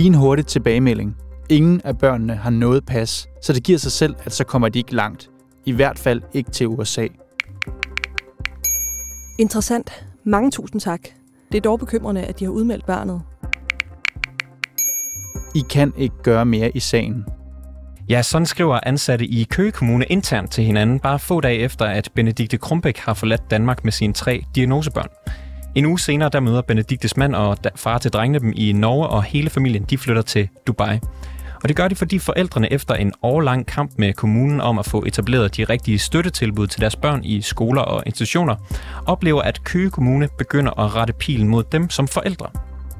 Lige en hurtig tilbagemelding. Ingen af børnene har noget pas, så det giver sig selv, at så kommer de ikke langt. I hvert fald ikke til USA. Interessant. Mange tusind tak. Det er dog bekymrende, at de har udmeldt barnet. I kan ikke gøre mere i sagen. Ja, sådan skriver ansatte i Køge Kommune internt til hinanden, bare få dage efter, at Benedikte Krumbæk har forladt Danmark med sine tre diagnosebørn. En uge senere, der møder Benediktes mand og far til drengene dem i Norge, og hele familien de flytter til Dubai. Og det gør de, fordi forældrene efter en årlang kamp med kommunen om at få etableret de rigtige støttetilbud til deres børn i skoler og institutioner, oplever, at Køge Kommune begynder at rette pilen mod dem som forældre.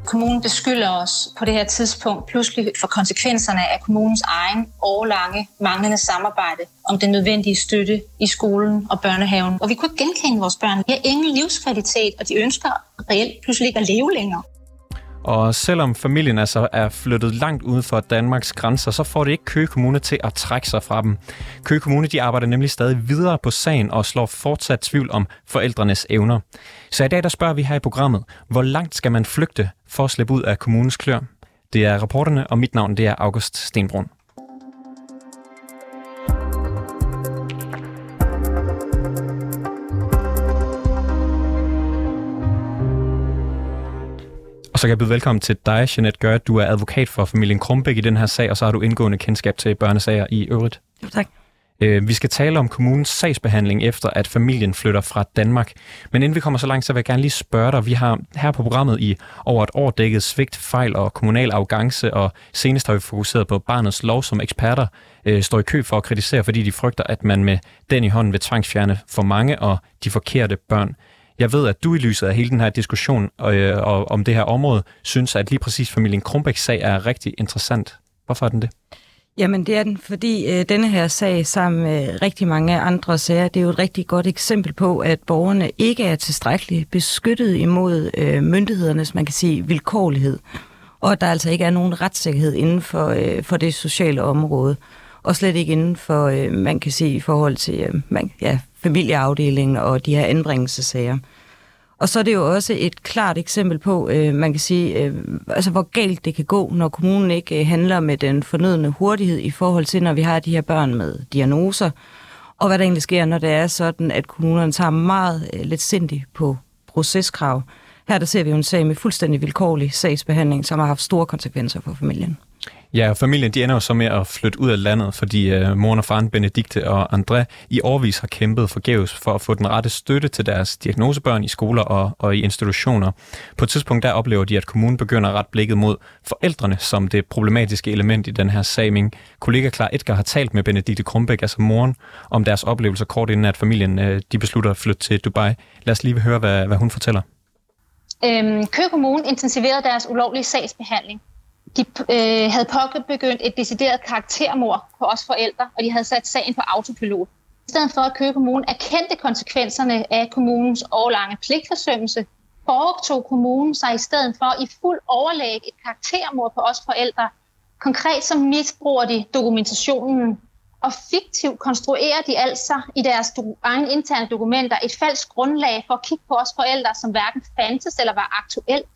Kommunen beskylder os på det her tidspunkt pludselig for konsekvenserne af kommunens egen årlange manglende samarbejde om den nødvendige støtte i skolen og børnehaven. Og vi kunne ikke genkende vores børn. De har ingen livskvalitet, og de ønsker reelt pludselig ikke at leve længere. Og selvom familien altså er flyttet langt uden for Danmarks grænser, så får det ikke Køge Kommune til at trække sig fra dem. Køge Kommune de arbejder nemlig stadig videre på sagen og slår fortsat tvivl om forældrenes evner. Så i dag der spørger vi her i programmet, hvor langt skal man flygte for at slippe ud af kommunens klør? Det er rapporterne, og mit navn det er August Stenbrun. Så kan jeg byde velkommen til dig, Jeanette Gør. Du er advokat for familien Krumbæk i den her sag, og så har du indgående kendskab til børnesager i øvrigt. Jo, tak. Øh, vi skal tale om kommunens sagsbehandling efter, at familien flytter fra Danmark. Men inden vi kommer så langt, så vil jeg gerne lige spørge dig. Vi har her på programmet i over et år dækket svigt, fejl og kommunal arrogance, og senest har vi fokuseret på barnets lov, som eksperter øh, står i kø for at kritisere, fordi de frygter, at man med den i hånden vil tvangsfjerne for mange og de forkerte børn. Jeg ved, at du i lyset af hele den her diskussion øh, og, om det her område, synes, at lige præcis familien Krumbæks sag er rigtig interessant. Hvorfor er den det? Jamen det er den, fordi øh, denne her sag sammen med rigtig mange andre sager, det er jo et rigtig godt eksempel på, at borgerne ikke er tilstrækkeligt beskyttet imod øh, myndighedernes, man kan sige, vilkårlighed. Og at der altså ikke er nogen retssikkerhed inden for, øh, for det sociale område. Og slet ikke inden for, øh, man kan sige, i forhold til øh, man, ja, familieafdelingen og de her anbringelsesager. Og så er det jo også et klart eksempel på, øh, man kan sige, øh, altså hvor galt det kan gå, når kommunen ikke øh, handler med den fornødne hurtighed i forhold til, når vi har de her børn med diagnoser, og hvad der egentlig sker, når det er sådan, at kommunerne tager meget øh, lidt sindigt på proceskrav. Her der ser vi jo en sag med fuldstændig vilkårlig sagsbehandling, som har haft store konsekvenser for familien. Ja, familien de ender jo så med at flytte ud af landet, fordi øh, moren og faren Benedikte og André i årvis har kæmpet forgæves for at få den rette støtte til deres diagnosebørn i skoler og, og i institutioner. På et tidspunkt der oplever de, at kommunen begynder at rette blikket mod forældrene som det problematiske element i den her sag. Min kollega Klar Edgar har talt med Benedikte Krumbæk, altså moren, om deres oplevelser kort inden, at familien øh, de beslutter at flytte til Dubai. Lad os lige høre, hvad, hvad hun fortæller. Øhm, Køge Kommune intensiverede deres ulovlige sagsbehandling de øh, havde påbegyndt et decideret karaktermord på os forældre, og de havde sat sagen på autopilot. I stedet for at Køge Kommune erkendte konsekvenserne af kommunens årlange pligtforsømmelse, foretog kommunen sig i stedet for i fuld overlæg et karaktermord på os forældre. Konkret så misbruger de dokumentationen, og fiktivt konstruerer de altså i deres egen interne dokumenter et falsk grundlag for at kigge på os forældre, som hverken fandtes eller var aktuelt.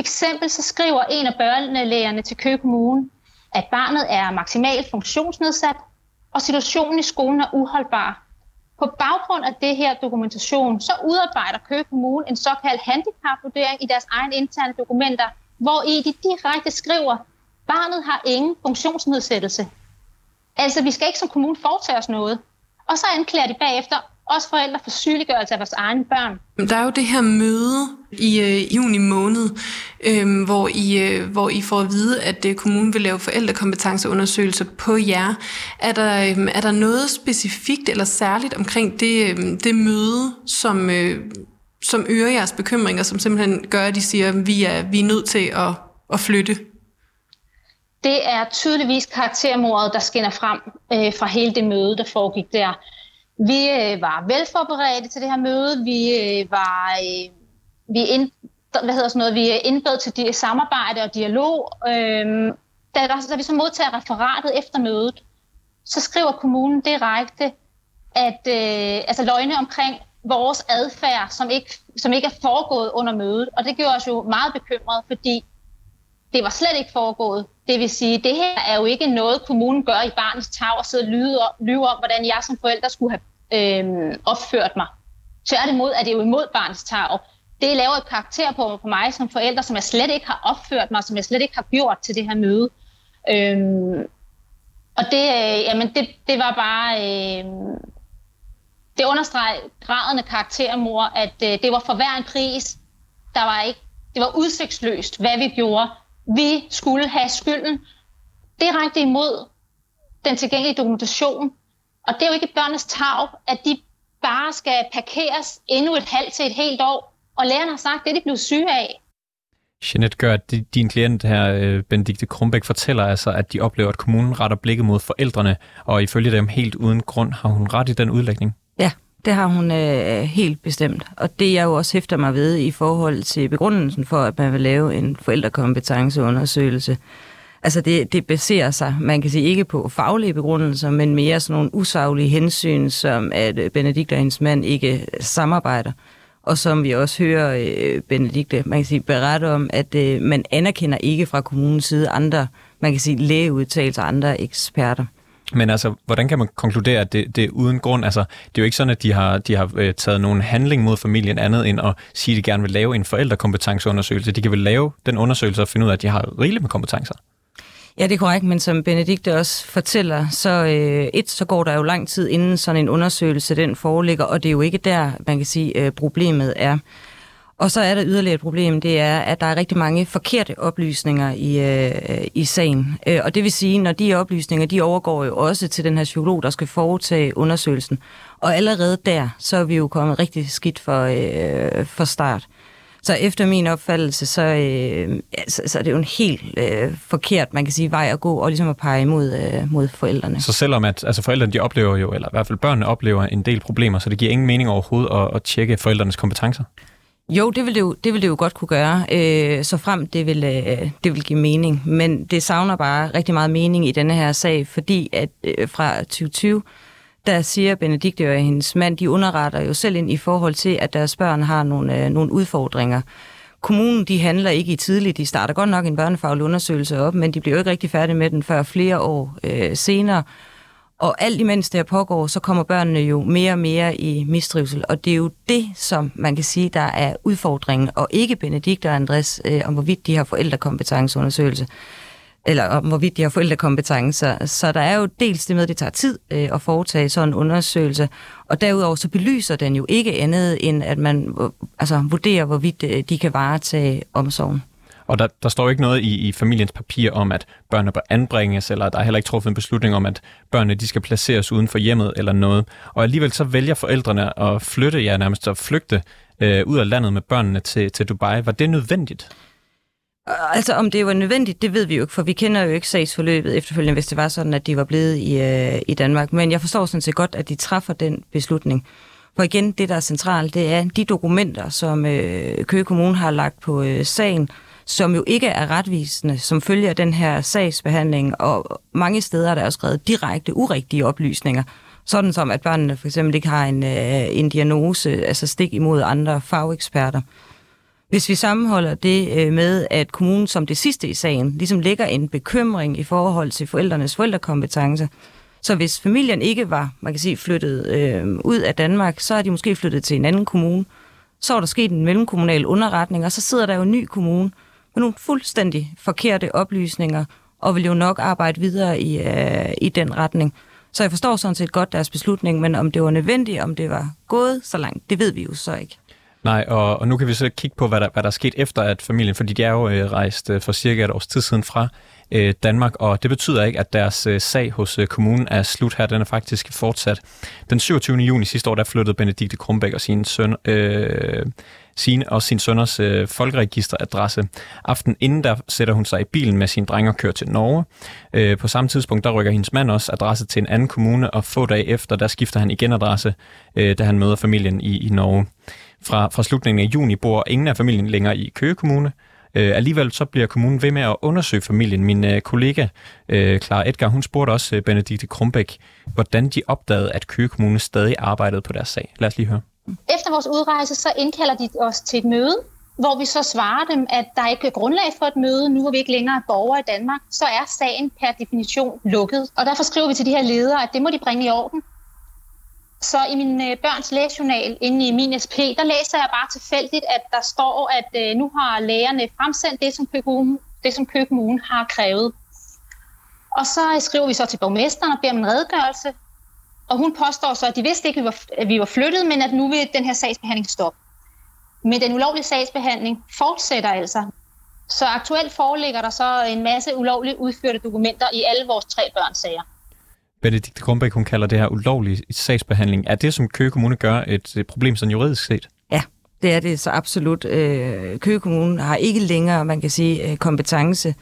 For eksempel så skriver en af børnelægerne til Køge Kommune, at barnet er maksimalt funktionsnedsat, og situationen i skolen er uholdbar. På baggrund af det her dokumentation, så udarbejder Køge Kommune en såkaldt handicapvurdering i deres egne interne dokumenter, hvor i de direkte skriver, barnet har ingen funktionsnedsættelse. Altså, vi skal ikke som kommune foretage os noget. Og så anklager de bagefter os forældre for sygeliggørelse af vores egne børn. Der er jo det her møde i øh, juni måned, øh, hvor, I, øh, hvor I får at vide, at øh, kommunen vil lave forældrekompetenceundersøgelser på jer. Er der, øh, er der noget specifikt eller særligt omkring det, øh, det møde, som, øh, som øger jeres bekymringer, som simpelthen gør, at de siger, at vi er, vi er nødt til at, at flytte? Det er tydeligvis karaktermordet, der skinner frem øh, fra hele det møde, der foregik der. Vi øh, var velforberedte til det her møde. Vi øh, var øh, vi ind, hvad hedder sådan noget, vi indbød til de, samarbejde og dialog. Øh, da, der, da vi så modtager referatet efter mødet, så skriver kommunen direkte, at øh, altså løgne omkring vores adfærd, som ikke, som ikke er foregået under mødet. Og det gjorde os jo meget bekymrede, fordi det var slet ikke foregået. Det vil sige, det her er jo ikke noget, kommunen gør i barnets tag og sidder og lyve, lyve om, hvordan jeg som forælder skulle have øh, opført mig. Tværtimod er det jo imod barnets tag. Det laver et karakter på, på mig som forælder, som jeg slet ikke har opført mig, som jeg slet ikke har gjort til det her møde. Øhm, og det, øh, jamen det, det var bare... Øh, det understreger graden af karaktermor, at øh, det var for hver en pris. Der var ikke, det var udsigtsløst, hvad vi gjorde. Vi skulle have skylden direkte imod den tilgængelige dokumentation. Og det er jo ikke børnenes tag, at de bare skal parkeres endnu et halvt til et helt år. Og læreren har sagt, det er de blevet syge af. Jeanette gør, at din klient her, øh, Benedikte Krumbæk, fortæller altså, at de oplever, at kommunen retter blikket mod forældrene, og ifølge dem helt uden grund. Har hun ret i den udlægning? Ja, det har hun øh, helt bestemt. Og det jeg jo også hæfter mig ved i forhold til begrundelsen for, at man vil lave en forældrekompetenceundersøgelse. Altså det, det baserer sig, man kan sige, ikke på faglige begrundelser, men mere sådan nogle usaglige hensyn, som at øh, Benedikt og hendes mand ikke øh, samarbejder. Og som vi også hører øh, Benedikte, man kan sige, berette om, at øh, man anerkender ikke fra kommunens side andre, man kan sige, lægeudtalelser andre eksperter. Men altså, hvordan kan man konkludere, at det, det er uden grund? Altså, det er jo ikke sådan, at de har, de har øh, taget nogen handling mod familien andet end at sige, at de gerne vil lave en forældrekompetenceundersøgelse. De kan vel lave den undersøgelse og finde ud af, at de har rigeligt med kompetencer. Ja, det er korrekt, men som Benedikte også fortæller, så øh, et, så går der jo lang tid inden sådan en undersøgelse den foreligger, og det er jo ikke der, man kan sige, øh, problemet er. Og så er der yderligere et problem, det er, at der er rigtig mange forkerte oplysninger i, øh, i sagen. Øh, og det vil sige, når de oplysninger, de overgår jo også til den her psykolog, der skal foretage undersøgelsen. Og allerede der, så er vi jo kommet rigtig skidt for, øh, for start. Så efter min opfattelse, så, øh, så, så er det jo en helt øh, forkert, man kan sige, vej at gå, og ligesom at pege mod, øh, mod forældrene. Så selvom at altså forældrene de oplever jo, eller i hvert fald børnene oplever en del problemer, så det giver ingen mening overhovedet at, at tjekke forældrenes kompetencer? Jo, det vil det jo, det vil det jo godt kunne gøre, øh, så frem det vil, øh, det vil give mening. Men det savner bare rigtig meget mening i denne her sag, fordi at øh, fra 2020, der siger Benedikte og hendes mand, de underretter jo selv ind i forhold til, at deres børn har nogle, øh, nogle udfordringer. Kommunen de handler ikke i tidligt. De starter godt nok en børnefaglig undersøgelse op, men de bliver jo ikke rigtig færdige med den før flere år øh, senere. Og alt imens det her pågår, så kommer børnene jo mere og mere i mistrivsel. Og det er jo det, som man kan sige, der er udfordringen, og ikke Benedikt og Andres, øh, om hvorvidt de har forældrekompetenceundersøgelse eller om hvorvidt de har forældrekompetencer. Så der er jo dels det med, at det tager tid øh, at foretage sådan en undersøgelse, og derudover så belyser den jo ikke andet, end at man øh, altså, vurderer, hvorvidt øh, de kan varetage omsorgen. Og der, der står ikke noget i, i familiens papir om, at børnene bør anbringes, eller der er heller ikke truffet en beslutning om, at børnene de skal placeres uden for hjemmet eller noget. Og alligevel så vælger forældrene at flytte, ja nærmest at flygte øh, ud af landet med børnene til, til Dubai. Var det nødvendigt? Øh, altså, om det var nødvendigt, det ved vi jo ikke, for vi kender jo ikke sagsforløbet efterfølgende, hvis det var sådan, at de var blevet i, øh, i Danmark. Men jeg forstår sådan set godt, at de træffer den beslutning. For igen, det der er centralt, det er de dokumenter, som øh, Køge Kommune har lagt på øh, sagen, som jo ikke er retvisende, som følger den her sagsbehandling, og mange steder er der også skrevet direkte urigtige oplysninger, sådan som at børnene for eksempel ikke har en, øh, en diagnose, altså stik imod andre fageksperter. Hvis vi sammenholder det øh, med, at kommunen som det sidste i sagen ligesom lægger en bekymring i forhold til forældrenes forældrekompetence, så hvis familien ikke var, man kan sige, flyttet øh, ud af Danmark, så er de måske flyttet til en anden kommune. Så er der sket en mellemkommunal underretning, og så sidder der jo en ny kommune med nogle fuldstændig forkerte oplysninger, og vil jo nok arbejde videre i, øh, i den retning. Så jeg forstår sådan set godt deres beslutning, men om det var nødvendigt, om det var gået så langt, det ved vi jo så ikke. Nej, og, og nu kan vi så kigge på, hvad der, hvad der er sket efter, at familien, fordi de er jo øh, rejst øh, for cirka et års tid siden fra øh, Danmark, og det betyder ikke, at deres øh, sag hos øh, kommunen er slut her. Den er faktisk fortsat. Den 27. juni sidste år, der flyttede Benedikte Krumbæk og sin søn, øh, sine og sin sønners øh, folkeregisteradresse. Aften inden der sætter hun sig i bilen med sin dreng og kører til Norge. Øh, på samme tidspunkt der rykker hendes mand også adresse til en anden kommune, og få dage efter der skifter han igen adresse, øh, da han møder familien i, i Norge. Fra, fra slutningen af juni bor ingen af familien længere i Køge Kommune. Øh, alligevel så bliver kommunen ved med at undersøge familien. Min øh, kollega øh, Clara Edgar, hun spurgte også øh, Benedikte Krumbæk, hvordan de opdagede, at Køge Kommune stadig arbejdede på deres sag. Lad os lige høre. Efter vores udrejse, så indkalder de os til et møde hvor vi så svarer dem, at der ikke er grundlag for et møde, nu er vi ikke længere borgere i Danmark, så er sagen per definition lukket. Og derfor skriver vi til de her ledere, at det må de bringe i orden. Så i min øh, børns lægejournal inde i min SP, der læser jeg bare tilfældigt, at der står, at øh, nu har lægerne fremsendt det, som Køge det, som Køge Kommune har krævet. Og så skriver vi så til borgmesteren og beder om en redegørelse. Og hun påstår så, at de vidste ikke, at vi var, at vi var flyttet, men at nu vil den her sagsbehandling stoppe. Men den ulovlige sagsbehandling fortsætter altså. Så aktuelt foreligger der så en masse ulovligt udførte dokumenter i alle vores tre børns sager. Benedikte Grumbæk, hun kalder det her ulovlig sagsbehandling. Er det, som Køge Kommune gør, et problem sådan juridisk set? Ja, det er det så absolut. Øh, Køge Kommune har ikke længere, man kan sige, øh, kompetence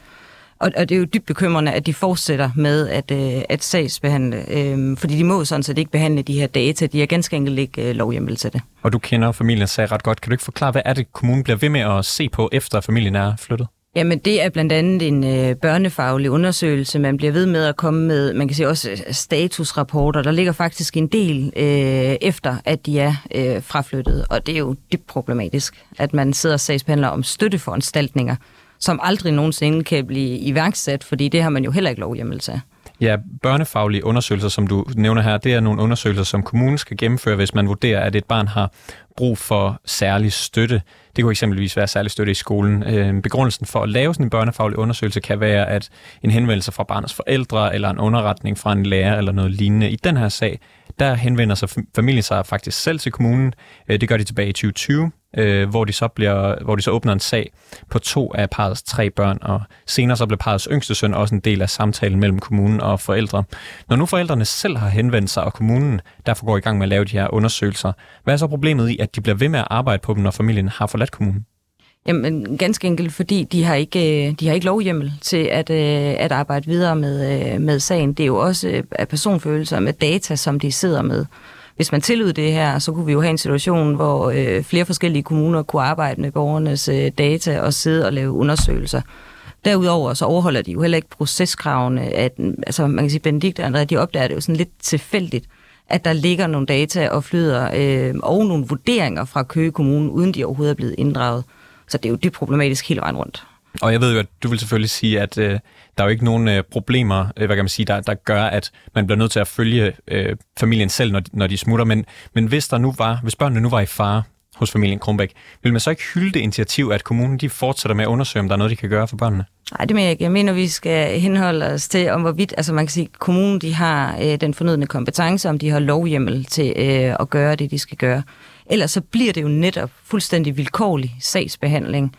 og, og det er jo dybt bekymrende, at de fortsætter med at, øh, at sagsbehandle, øh, fordi de må sådan set ikke behandle de her data. De har ganske enkelt ikke øh, lovhjemmel til det. Og du kender familiens sag ret godt. Kan du ikke forklare, hvad er det, kommunen bliver ved med at se på, efter familien er flyttet? Jamen, det er blandt andet en øh, børnefaglig undersøgelse. Man bliver ved med at komme med, man kan sige også øh, statusrapporter. Der ligger faktisk en del øh, efter, at de er øh, fraflyttet. Og det er jo dybt problematisk, at man sidder og sagsbehandler om støtteforanstaltninger, som aldrig nogensinde kan blive iværksat, fordi det har man jo heller ikke lovhjemmel til. Ja, børnefaglige undersøgelser, som du nævner her, det er nogle undersøgelser, som kommunen skal gennemføre, hvis man vurderer, at et barn har brug for særlig støtte. Det kunne eksempelvis være særlig støtte i skolen. Øh, begrundelsen for at lave sådan en børnefaglig undersøgelse kan være, at en henvendelse fra barnets forældre eller en underretning fra en lærer eller noget lignende. I den her sag, der henvender sig familien sig faktisk selv til kommunen. Øh, det gør de tilbage i 2020, øh, hvor, de så bliver, hvor de så åbner en sag på to af parets tre børn, og senere så bliver parets yngste søn også en del af samtalen mellem kommunen og forældre. Når nu forældrene selv har henvendt sig, og kommunen derfor går i gang med at lave de her undersøgelser, hvad er så problemet i, at de bliver ved med at arbejde på dem, når familien har forladt kommunen? Jamen, ganske enkelt, fordi de har ikke, øh, de har ikke lovhjemmel til at, øh, at arbejde videre med, øh, med sagen. Det er jo også af personfølelser med data, som de sidder med. Hvis man tillod det her, så kunne vi jo have en situation, hvor øh, flere forskellige kommuner kunne arbejde med borgernes øh, data og sidde og lave undersøgelser. Derudover så overholder de jo heller ikke proceskravene. At, altså man kan sige, Benedikt og André, de opdager det jo sådan lidt tilfældigt, at der ligger nogle data og flyder øh, og nogle vurderinger fra Køge Kommune, uden de overhovedet er blevet inddraget. Så det er jo det problematisk hele vejen rundt. Og jeg ved jo, at du vil selvfølgelig sige, at øh, der er jo ikke nogen øh, problemer, øh, hvad kan man sige, der, der gør, at man bliver nødt til at følge øh, familien selv, når de, når de smutter. Men, men hvis der nu var, hvis børnene nu var i fare hos familien Krumbæk, vil man så ikke hylde det initiativ, at kommunen de fortsætter med at undersøge, om der er noget, de kan gøre for børnene? Nej, det mener jeg ikke. Jeg mener, vi skal henholde os til, om hvorvidt, altså man kan sige, at kommunen de har øh, den fornødne kompetence, om de har lovhjemmel til øh, at gøre det, de skal gøre. Ellers så bliver det jo netop fuldstændig vilkårlig sagsbehandling,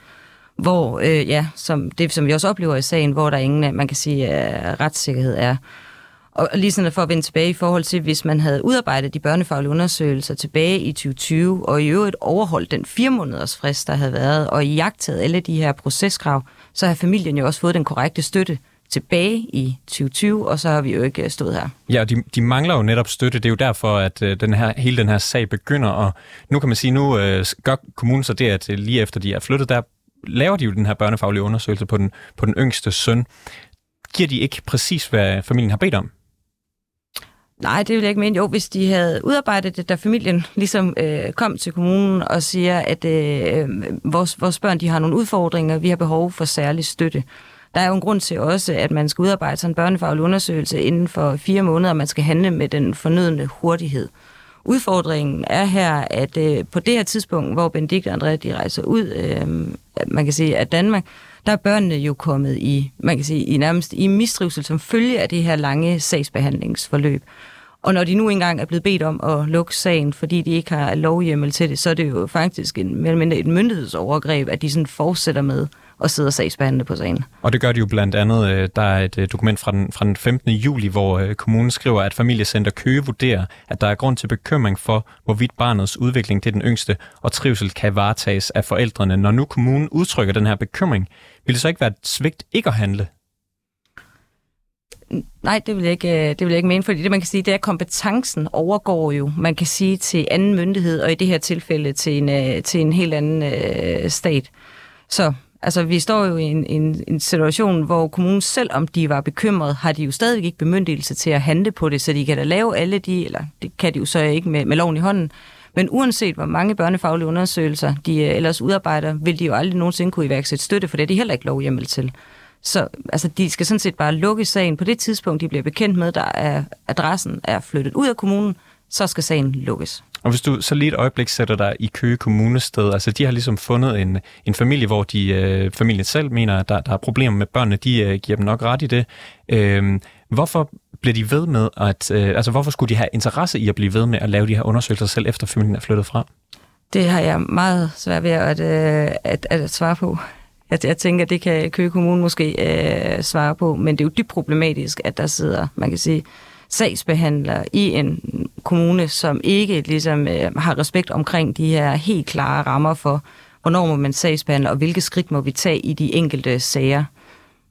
hvor, øh, ja, som det som vi også oplever i sagen, hvor der ingen, man kan sige, øh, retssikkerhed er. Og lige sådan for at vende tilbage i forhold til, hvis man havde udarbejdet de børnefaglige undersøgelser tilbage i 2020, og i øvrigt overholdt den fire måneders frist, der havde været, og i jagtet alle de her proceskrav, så har familien jo også fået den korrekte støtte tilbage i 2020, og så har vi jo ikke øh, stået her. Ja, de, de mangler jo netop støtte. Det er jo derfor, at øh, den her, hele den her sag begynder, og nu kan man sige, nu øh, gør kommunen så det, at øh, lige efter de er flyttet, der laver de jo den her børnefaglige undersøgelse på den, på den yngste søn. Giver de ikke præcis, hvad familien har bedt om? Nej, det vil jeg ikke mene. Jo, hvis de havde udarbejdet det, da familien ligesom øh, kom til kommunen og siger, at øh, øh, vores, vores børn de har nogle udfordringer, vi har behov for særlig støtte. Der er jo en grund til også, at man skal udarbejde sådan en børnefaglig undersøgelse inden for fire måneder, og man skal handle med den fornødende hurtighed. Udfordringen er her, at øh, på det her tidspunkt, hvor Benedikt og André de rejser ud, øh, man kan sige, af Danmark, der er børnene jo kommet i, man kan sige, i nærmest i mistrivsel som følge af det her lange sagsbehandlingsforløb. Og når de nu engang er blevet bedt om at lukke sagen, fordi de ikke har lovhjemmel til det, så er det jo faktisk en, mere eller mindre et myndighedsovergreb, at de sådan fortsætter med og sidde og sagsbehandle på sagen. Og det gør de jo blandt andet. Øh, der er et øh, dokument fra den, fra den 15. juli, hvor øh, kommunen skriver, at familiecenter Køge vurderer, at der er grund til bekymring for, hvorvidt barnets udvikling til den yngste og trivsel kan varetages af forældrene. Når nu kommunen udtrykker den her bekymring, vil det så ikke være et svigt ikke at handle? Nej, det vil, jeg ikke, det vil jeg ikke mene, fordi det man kan sige, det er, at kompetencen overgår jo, man kan sige, til anden myndighed, og i det her tilfælde til en, til en helt anden øh, stat. Så Altså, vi står jo i en, en, en situation, hvor kommunen, selvom de var bekymrede, har de jo stadig ikke bemyndigelse til at handle på det, så de kan da lave alle de, eller det kan de jo så ikke med, med loven i hånden, Men uanset hvor mange børnefaglige undersøgelser de øh, ellers udarbejder, vil de jo aldrig nogensinde kunne iværksætte støtte, for det er de heller ikke lovhjemmel til. Så altså, de skal sådan set bare lukke sagen på det tidspunkt, de bliver bekendt med, der er adressen er flyttet ud af kommunen, så skal sagen lukkes. Og hvis du så lige et øjeblik sætter dig i Køge Kommunested, altså de har ligesom fundet en, en familie, hvor de øh, familien selv mener, at der, der er problemer med børnene, de øh, giver dem nok ret i det. Øh, hvorfor bliver de ved med at, øh, altså hvorfor skulle de have interesse i at blive ved med at lave de her undersøgelser selv, efter familien er flyttet fra? Det har jeg meget svært ved at, øh, at, at svare på. Jeg, jeg tænker, det kan Køge Kommune måske øh, svare på, men det er jo dybt problematisk, at der sidder, man kan sige, sagsbehandler i en kommune, som ikke ligesom øh, har respekt omkring de her helt klare rammer for, hvornår må man sagsbehandle, og hvilke skridt må vi tage i de enkelte sager.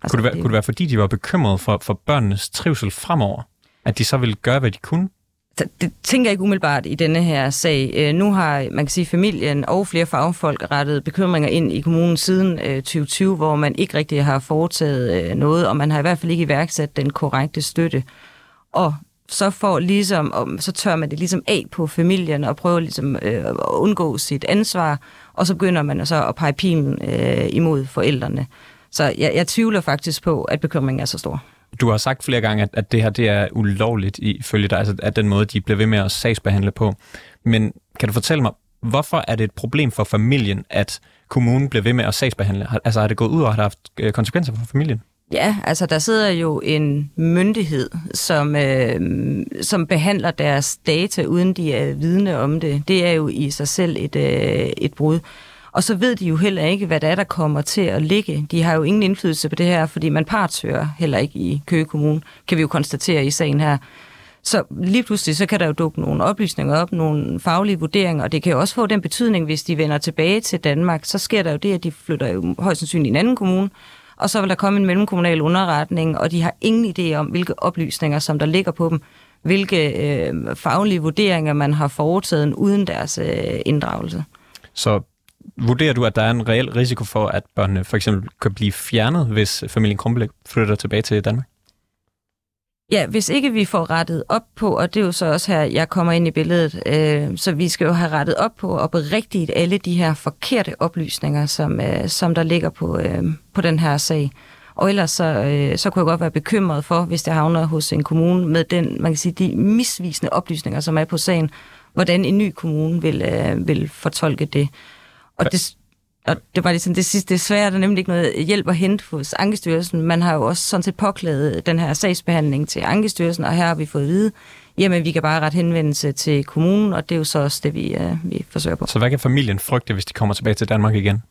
Altså, kunne, det være, det... kunne det være, fordi de var bekymrede for, for børnenes trivsel fremover? At de så ville gøre, hvad de kunne? det tænker jeg ikke umiddelbart i denne her sag. Øh, nu har, man kan sige, familien og flere fagfolk rettet bekymringer ind i kommunen siden 2020, øh, hvor man ikke rigtig har foretaget øh, noget, og man har i hvert fald ikke iværksat den korrekte støtte. Og så får ligesom, og så tør man det ligesom af på familien og prøver ligesom øh, at undgå sit ansvar, og så begynder man så at pege pilen øh, imod forældrene. Så jeg, jeg tvivler faktisk på, at bekymringen er så stor. Du har sagt flere gange, at, at det her det er ulovligt ifølge dig, altså at den måde, de bliver ved med at sagsbehandle på. Men kan du fortælle mig, hvorfor er det et problem for familien, at kommunen bliver ved med at sagsbehandle? Altså har det gået ud og har det haft øh, konsekvenser for familien? Ja, altså der sidder jo en myndighed, som, øh, som behandler deres data, uden de er vidne om det. Det er jo i sig selv et, øh, et brud. Og så ved de jo heller ikke, hvad der er, der kommer til at ligge. De har jo ingen indflydelse på det her, fordi man partshører heller ikke i Køge Kommune, kan vi jo konstatere i sagen her. Så lige pludselig, så kan der jo dukke nogle oplysninger op, nogle faglige vurderinger, og det kan jo også få den betydning, hvis de vender tilbage til Danmark, så sker der jo det, at de flytter jo højst sandsynligt i en anden kommune, og så vil der komme en mellemkommunal underretning, og de har ingen idé om, hvilke oplysninger, som der ligger på dem, hvilke øh, faglige vurderinger man har foretaget uden deres øh, inddragelse. Så vurderer du, at der er en reel risiko for, at børnene for eksempel kan blive fjernet, hvis familien Krumbæk flytter tilbage til Danmark? Ja, hvis ikke vi får rettet op på, og det er jo så også her, jeg kommer ind i billedet, øh, så vi skal jo have rettet op på og berigtigt alle de her forkerte oplysninger, som, øh, som der ligger på, øh, på den her sag. Og ellers så, øh, så kunne jeg godt være bekymret for, hvis det havner hos en kommune med den, man kan sige, de misvisende oplysninger, som er på sagen, hvordan en ny kommune vil, øh, vil fortolke det. Og det, og det var ligesom det sidste. Det er der er nemlig ikke noget hjælp at hente hos Ankestyrelsen. Man har jo også sådan set påklaget den her sagsbehandling til Ankestyrelsen, og her har vi fået at vide, jamen vi kan bare ret henvendelse til kommunen, og det er jo så også det, vi, uh, vi forsøger på. Så hvad kan familien frygte, hvis de kommer tilbage til Danmark igen?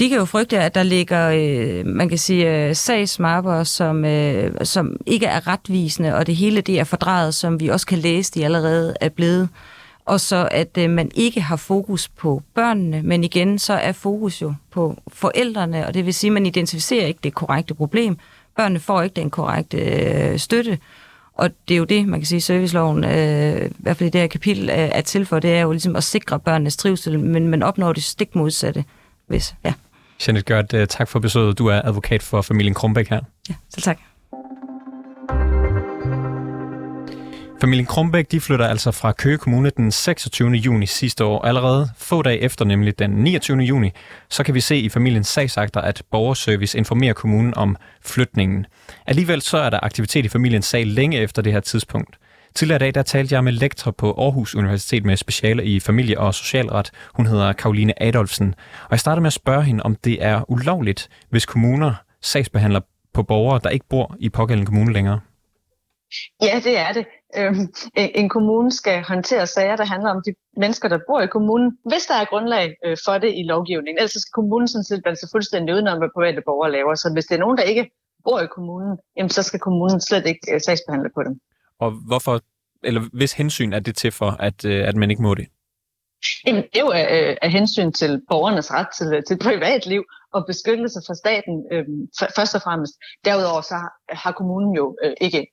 De kan jo frygte, at der ligger, øh, man kan sige, øh, sagsmapper, som, øh, som ikke er retvisende, og det hele det er fordrejet, som vi også kan læse, de allerede er blevet og så at øh, man ikke har fokus på børnene, men igen, så er fokus jo på forældrene, og det vil sige, at man identificerer ikke det korrekte problem. Børnene får ikke den korrekte øh, støtte, og det er jo det, man kan sige, serviceloven, øh, i hvert fald i det her kapitel, er, er til for, det er jo ligesom at sikre børnenes trivsel, men man opnår det stik modsatte, hvis, ja. Janet Gørt, øh, tak for besøget. Du er advokat for familien Krumbæk her. Ja, selv tak. Familien Krumbæk de flytter altså fra Køge Kommune den 26. juni sidste år. Allerede få dage efter, nemlig den 29. juni, så kan vi se i familiens sagsakter, at borgerservice informerer kommunen om flytningen. Alligevel så er der aktivitet i familiens sag længe efter det her tidspunkt. Tidligere i dag der talte jeg med lektor på Aarhus Universitet med speciale i familie- og socialret. Hun hedder Karoline Adolfsen. Og jeg startede med at spørge hende, om det er ulovligt, hvis kommuner sagsbehandler på borgere, der ikke bor i pågældende kommune længere. Ja, det er det. Øhm, en kommune skal håndtere sager, der handler om de mennesker, der bor i kommunen, hvis der er grundlag øh, for det i lovgivningen. Ellers skal kommunen sådan set være sig fuldstændig udenom, hvad private borgere laver. Så hvis det er nogen, der ikke bor i kommunen, jamen, så skal kommunen slet ikke øh, sagsbehandle på dem. Og hvorfor, eller hvis hensyn er det til for, at, øh, at man ikke må det? Jamen, det er jo af, af hensyn til borgernes ret til, til privatliv og beskyttelse fra staten øh, først og fremmest. Derudover så har kommunen jo øh, ikke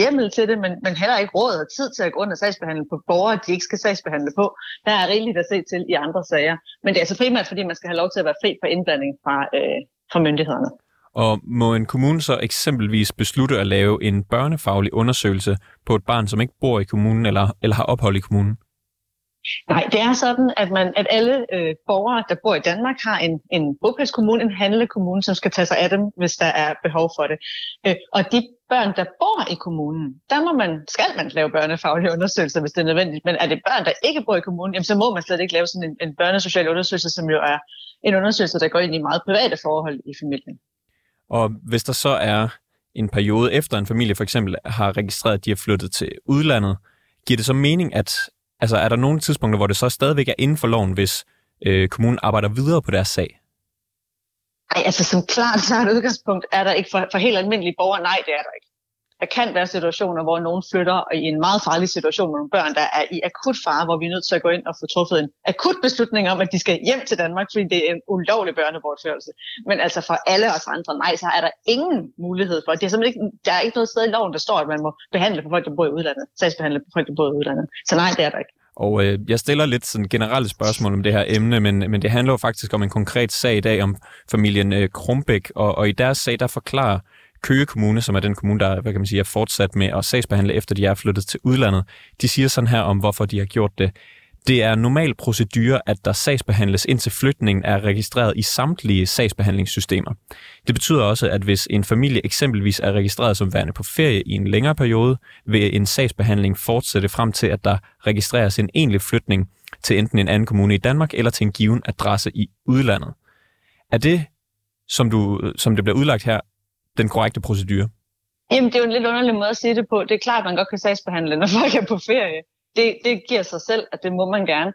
hjemmel til det, men, men heller ikke råd og tid til at gå ind og sagsbehandle på borgere, de ikke skal sagsbehandle på. Der er rigeligt at se til i andre sager. Men det er altså primært, fordi man skal have lov til at være fri for indblanding fra, øh, fra myndighederne. Og må en kommune så eksempelvis beslutte at lave en børnefaglig undersøgelse på et barn, som ikke bor i kommunen eller, eller har ophold i kommunen? Nej, det er sådan, at, man, at alle øh, borgere, der bor i Danmark, har en, en bopælskommune, en handlekommune, som skal tage sig af dem, hvis der er behov for det. Øh, og de børn, der bor i kommunen, der må man, skal man lave børnefaglige undersøgelser, hvis det er nødvendigt. Men er det børn, der ikke bor i kommunen, jamen, så må man slet ikke lave sådan en, en børnesocial undersøgelse, som jo er en undersøgelse, der går ind i meget private forhold i familien. Og hvis der så er en periode efter en familie for eksempel har registreret, at de er flyttet til udlandet, giver det så mening, at altså, er der nogle tidspunkter, hvor det så stadigvæk er inden for loven, hvis øh, kommunen arbejder videre på deres sag? Nej, altså som klart, så er et udgangspunkt er der ikke for, for helt almindelige borgere. Nej, det er der ikke der kan være situationer, hvor nogen flytter i en meget farlig situation med nogle børn, der er i akut fare, hvor vi er nødt til at gå ind og få truffet en akut beslutning om, at de skal hjem til Danmark, fordi det er en ulovlig børnebortførelse. Men altså for alle os andre, nej, så er der ingen mulighed for. Det er simpelthen ikke, der er ikke noget sted i loven, der står, at man må behandle for folk, der bor i udlandet. Sagsbehandle for folk, der bor i udlandet. Så nej, det er der ikke. Og øh, jeg stiller lidt sådan generelle spørgsmål om det her emne, men, men det handler jo faktisk om en konkret sag i dag om familien øh, Krumbæk, og, og i deres sag, der forklarer Køge Kommune, som er den kommune, der hvad kan man sige, er fortsat med at sagsbehandle, efter de er flyttet til udlandet, de siger sådan her om, hvorfor de har gjort det. Det er normal procedure, at der sagsbehandles indtil flytningen er registreret i samtlige sagsbehandlingssystemer. Det betyder også, at hvis en familie eksempelvis er registreret som værende på ferie i en længere periode, vil en sagsbehandling fortsætte frem til, at der registreres en egentlig flytning til enten en anden kommune i Danmark eller til en given adresse i udlandet. Er det, som, du, som det bliver udlagt her, den korrekte procedure? Jamen, det er jo en lidt underlig måde at sige det på. Det er klart, at man godt kan sagsbehandle, når folk er på ferie. Det, det giver sig selv, at det må man gerne.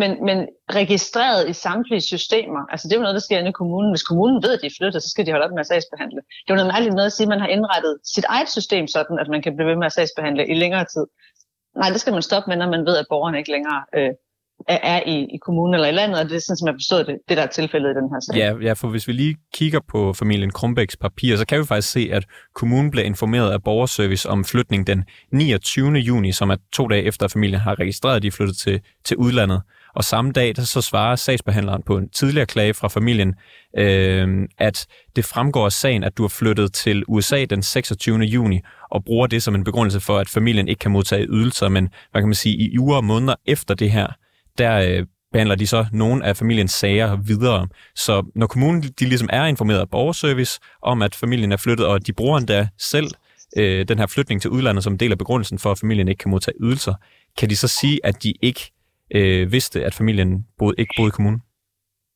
Men, men registreret i samtlige systemer, altså det er jo noget, der sker inde i kommunen. Hvis kommunen ved, at de er flyttet, så skal de holde op med at sagsbehandle. Det er jo noget mærkeligt noget at sige, at man har indrettet sit eget system sådan, at man kan blive ved med at sagsbehandle i længere tid. Nej, det skal man stoppe med, når man ved, at borgerne ikke længere øh, er i, i kommunen eller i landet, og det er sådan, som jeg forstod det, det der er tilfældet i den her sag. Ja, ja, for hvis vi lige kigger på familien Krumbæks papir, så kan vi faktisk se, at kommunen blev informeret af borgerservice om flytning den 29. juni, som er to dage efter, at familien har registreret, at de er flyttet til, til udlandet. Og samme dag, der så svarer sagsbehandleren på en tidligere klage fra familien, øh, at det fremgår af sagen, at du har flyttet til USA den 26. juni, og bruger det som en begrundelse for, at familien ikke kan modtage ydelser, men hvad kan man sige, i uger og måneder efter det her, der øh, behandler de så nogle af familiens sager videre. Så når kommunen de ligesom er informeret af borgerservice om, at familien er flyttet, og de bruger endda selv øh, den her flytning til udlandet som en del af begrundelsen for, at familien ikke kan modtage ydelser, kan de så sige, at de ikke øh, vidste, at familien boede, ikke boede i kommunen?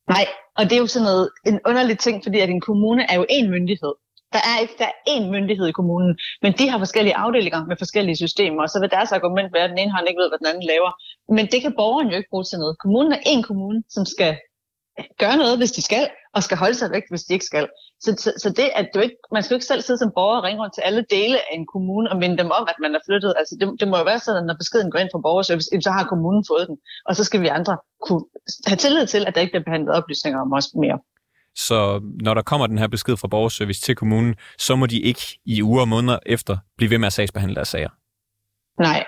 Nej, og det er jo sådan noget, en underlig ting, fordi at en kommune er jo en myndighed. Der er ikke der er én myndighed i kommunen, men de har forskellige afdelinger med forskellige systemer, og så vil deres argument være, at den ene hånd ikke ved, hvad den anden laver. Men det kan borgeren jo ikke bruge til noget. Kommunen er én kommune, som skal gøre noget, hvis de skal, og skal holde sig væk, hvis de ikke skal. Så, så, så det, at du ikke, man skal jo ikke selv sidde som borger og ringe rundt til alle dele af en kommune og minde dem om, at man er flyttet. Altså, det, det må jo være sådan, at når beskeden går ind fra borgerservice, så har kommunen fået den. Og så skal vi andre kunne have tillid til, at der ikke bliver behandlet oplysninger om os mere. Så når der kommer den her besked fra borgerservice til kommunen, så må de ikke i uger og måneder efter blive ved med at sagsbehandle deres sager. Nej.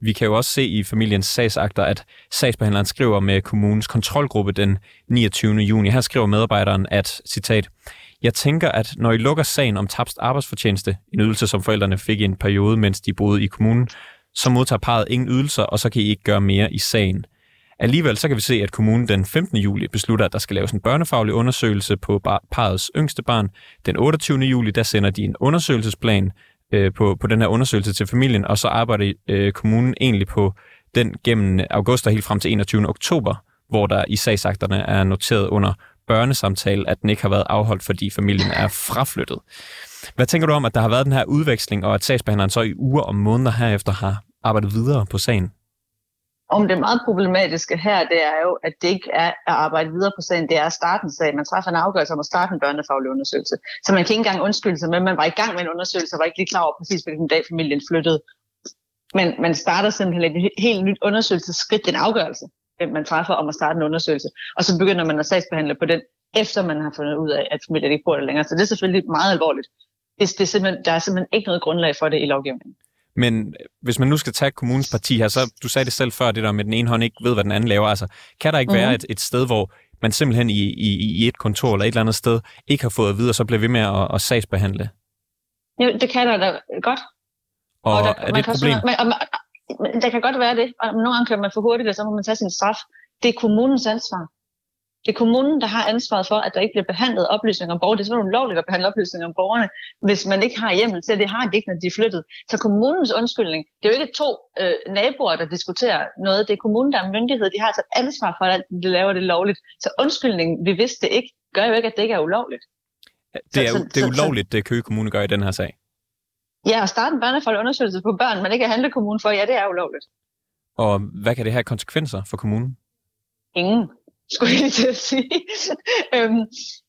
Vi kan jo også se i familiens sagsakter, at sagsbehandleren skriver med kommunens kontrolgruppe den 29. juni. Her skriver medarbejderen, at, citat, jeg tænker, at når I lukker sagen om tabst arbejdsfortjeneste, en ydelse, som forældrene fik i en periode, mens de boede i kommunen, så modtager parret ingen ydelser, og så kan I ikke gøre mere i sagen. Alligevel så kan vi se, at kommunen den 15. juli beslutter, at der skal laves en børnefaglig undersøgelse på parrets yngste barn. Den 28. juli, der sender de en undersøgelsesplan øh, på, på den her undersøgelse til familien, og så arbejder øh, kommunen egentlig på den gennem august og helt frem til 21. oktober, hvor der i sagsakterne er noteret under børnesamtale, at den ikke har været afholdt, fordi familien er fraflyttet. Hvad tænker du om, at der har været den her udveksling, og at sagsbehandleren så i uger og måneder herefter har arbejdet videre på sagen? Om det meget problematiske her, det er jo, at det ikke er at arbejde videre på sagen, det er at starte en sag. Man træffer en afgørelse om at starte en børnefaglig undersøgelse. Så man kan ikke engang undskylde sig med, at man var i gang med en undersøgelse, og var ikke lige klar over præcis, hvilken dag familien flyttede. Men man starter simpelthen et helt nyt undersøgelsesskridt, en afgørelse, man træffer om at starte en undersøgelse. Og så begynder man at sagsbehandle på den, efter man har fundet ud af, at familien ikke bor der længere. Så det er selvfølgelig meget alvorligt. Det, det er simpelthen, der er simpelthen ikke noget grundlag for det i lovgivningen. Men hvis man nu skal tage kommunens parti her, så du sagde det selv før, det der med, at den ene hånd ikke ved, hvad den anden laver. Altså, kan der ikke mm-hmm. være et, et sted, hvor man simpelthen i, i, i et kontor eller et eller andet sted ikke har fået at vide, og så bliver ved med at, at sagsbehandle? Jo, det kan der da godt. Og, og der, er det et problem? Også, man, men der kan godt være det, og nogle gange kan man for hurtigt, og så må man tage sin straf. Det er kommunens ansvar. Det er kommunen, der har ansvaret for, at der ikke bliver behandlet oplysninger om borgere. Det er simpelthen ulovligt at behandle oplysninger om borgerne, hvis man ikke har hjemmel til det. Det har de ikke, når de er flyttet. Så kommunens undskyldning, det er jo ikke to øh, naboer, der diskuterer noget. Det er kommunen, der er myndighed. De har altså ansvar for, at de laver det lovligt. Så undskyldningen, vi vidste det ikke, gør jo ikke, at det ikke er ulovligt. Det er, Så- det er ulovligt, det Køge Kommune gør i den her sag. Ja, at starte en børnefaglig undersøgelse på børn, man ikke er handlekommune for, ja, det er ulovligt. Og hvad kan det have konsekvenser for kommunen? Ingen, skulle jeg lige til at sige. øhm,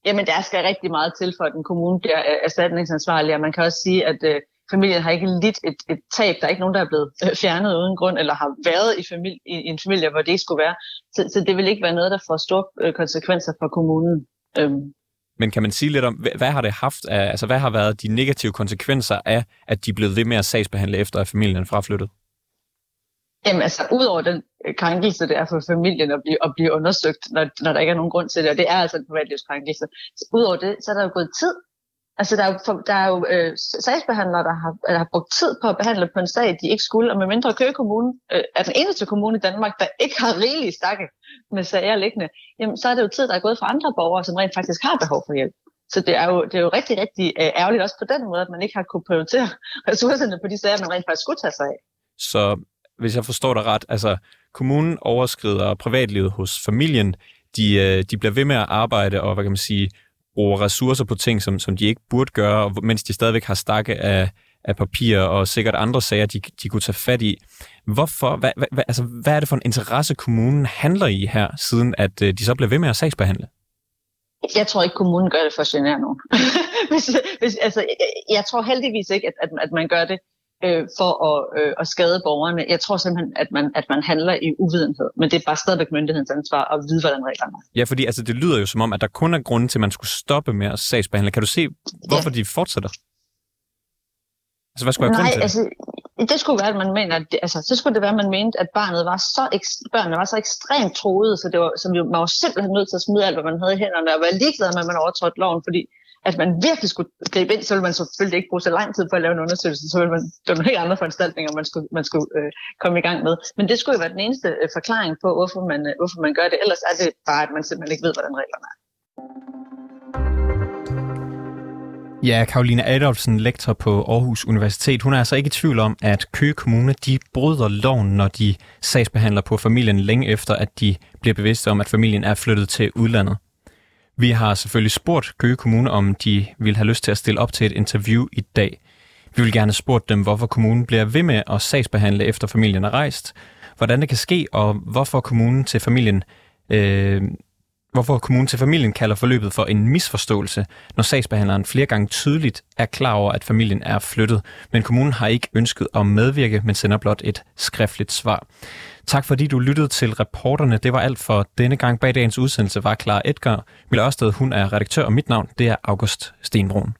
jamen, der skal rigtig meget til, for at en kommune bliver øh, erstatningsansvarlig, og man kan også sige, at øh, familien har ikke lidt et, et tab. Der er ikke nogen, der er blevet øh, fjernet uden grund, eller har været i, familie, i, i en familie, hvor det ikke skulle være. Så, så det vil ikke være noget, der får store øh, konsekvenser for kommunen. Øhm, Men kan man sige lidt om, hvad, hvad har det haft af, altså hvad har været de negative konsekvenser af, at de er blevet ved med at sagsbehandle efter, at familien er fraflyttet? Jamen altså, udover den øh, krænkelse, det er for familien at blive, at blive undersøgt, når, når der ikke er nogen grund til det, og det er altså en privatlivskrænkelse. Så Udover det, så er der jo gået tid. Altså, der er jo, der er jo øh, sagsbehandlere, der har, der har brugt tid på at behandle på en sag, de ikke skulle, og med mindre Køge Kommune øh, er den eneste kommune i Danmark, der ikke har rigelig stakke med sager liggende, jamen, så er det jo tid, der er gået fra andre borgere, som rent faktisk har behov for hjælp. Så det er jo, det er jo rigtig, rigtig øh, ærgerligt også på den måde, at man ikke har kunne prioritere ressourcerne på de sager, man rent faktisk skulle tage sig af. Så hvis jeg forstår dig ret, altså kommunen overskrider privatlivet hos familien, de, øh, de bliver ved med at arbejde og, hvad kan man sige, bruger ressourcer på ting, som, som de ikke burde gøre, mens de stadigvæk har stakke af, af papirer og sikkert andre sager, de, de kunne tage fat i. Hvorfor, hvad, hvad, hvad- altså, hvad er det for en interesse, kommunen handler i her, siden at øh, de så bliver ved med at sagsbehandle? Jeg tror ikke, kommunen gør det for at genere nogen. hvis, hvis, altså, jeg, jeg tror heldigvis ikke, at, at, at man gør det øh, for at, øh, at skade borgerne. Jeg tror simpelthen, at man, at man handler i uvidenhed. Men det er bare stadigvæk myndighedens ansvar at vide, hvordan reglerne er. Ja, fordi altså, det lyder jo som om, at der kun er grund til, at man skulle stoppe med at sagsbehandle. Kan du se, hvorfor ja. de fortsætter? Altså, hvad skulle jeg Nej, til? altså, det skulle være, at man mener, at det, altså, så skulle det være, at man mente, at barnet var så, børnene var så ekstremt troede, så det var, som jo, man var simpelthen nødt til at smide alt, hvad man havde i hænderne, og være ligeglad med, at man overtrådte loven, fordi at man virkelig skulle gribe ind, så ville man selvfølgelig ikke bruge så lang tid på at lave en undersøgelse, så ville man, det var nogle helt andre foranstaltninger, man skulle, man skulle øh, komme i gang med. Men det skulle jo være den eneste øh, forklaring på, hvorfor man, øh, hvorfor man gør det. Ellers er det bare, at man simpelthen ikke ved, hvordan reglerne er. Ja, Karoline Adolfsen, lektor på Aarhus Universitet, hun er altså ikke i tvivl om, at Køge Kommune de bryder loven, når de sagsbehandler på familien længe efter, at de bliver bevidste om, at familien er flyttet til udlandet. Vi har selvfølgelig spurgt Køge Kommune, om de vil have lyst til at stille op til et interview i dag. Vi vil gerne spurgt dem, hvorfor kommunen bliver ved med at sagsbehandle efter familien er rejst, hvordan det kan ske, og hvorfor kommunen til familien øh, hvorfor kommunen til familien kalder forløbet for en misforståelse, når sagsbehandleren flere gange tydeligt er klar over, at familien er flyttet, men kommunen har ikke ønsket at medvirke, men sender blot et skriftligt svar. Tak fordi du lyttede til reporterne. Det var alt for denne gang. Bag dagens udsendelse var Clara Edgar. Mille Ørsted, hun er redaktør, og mit navn det er August Stenbrun.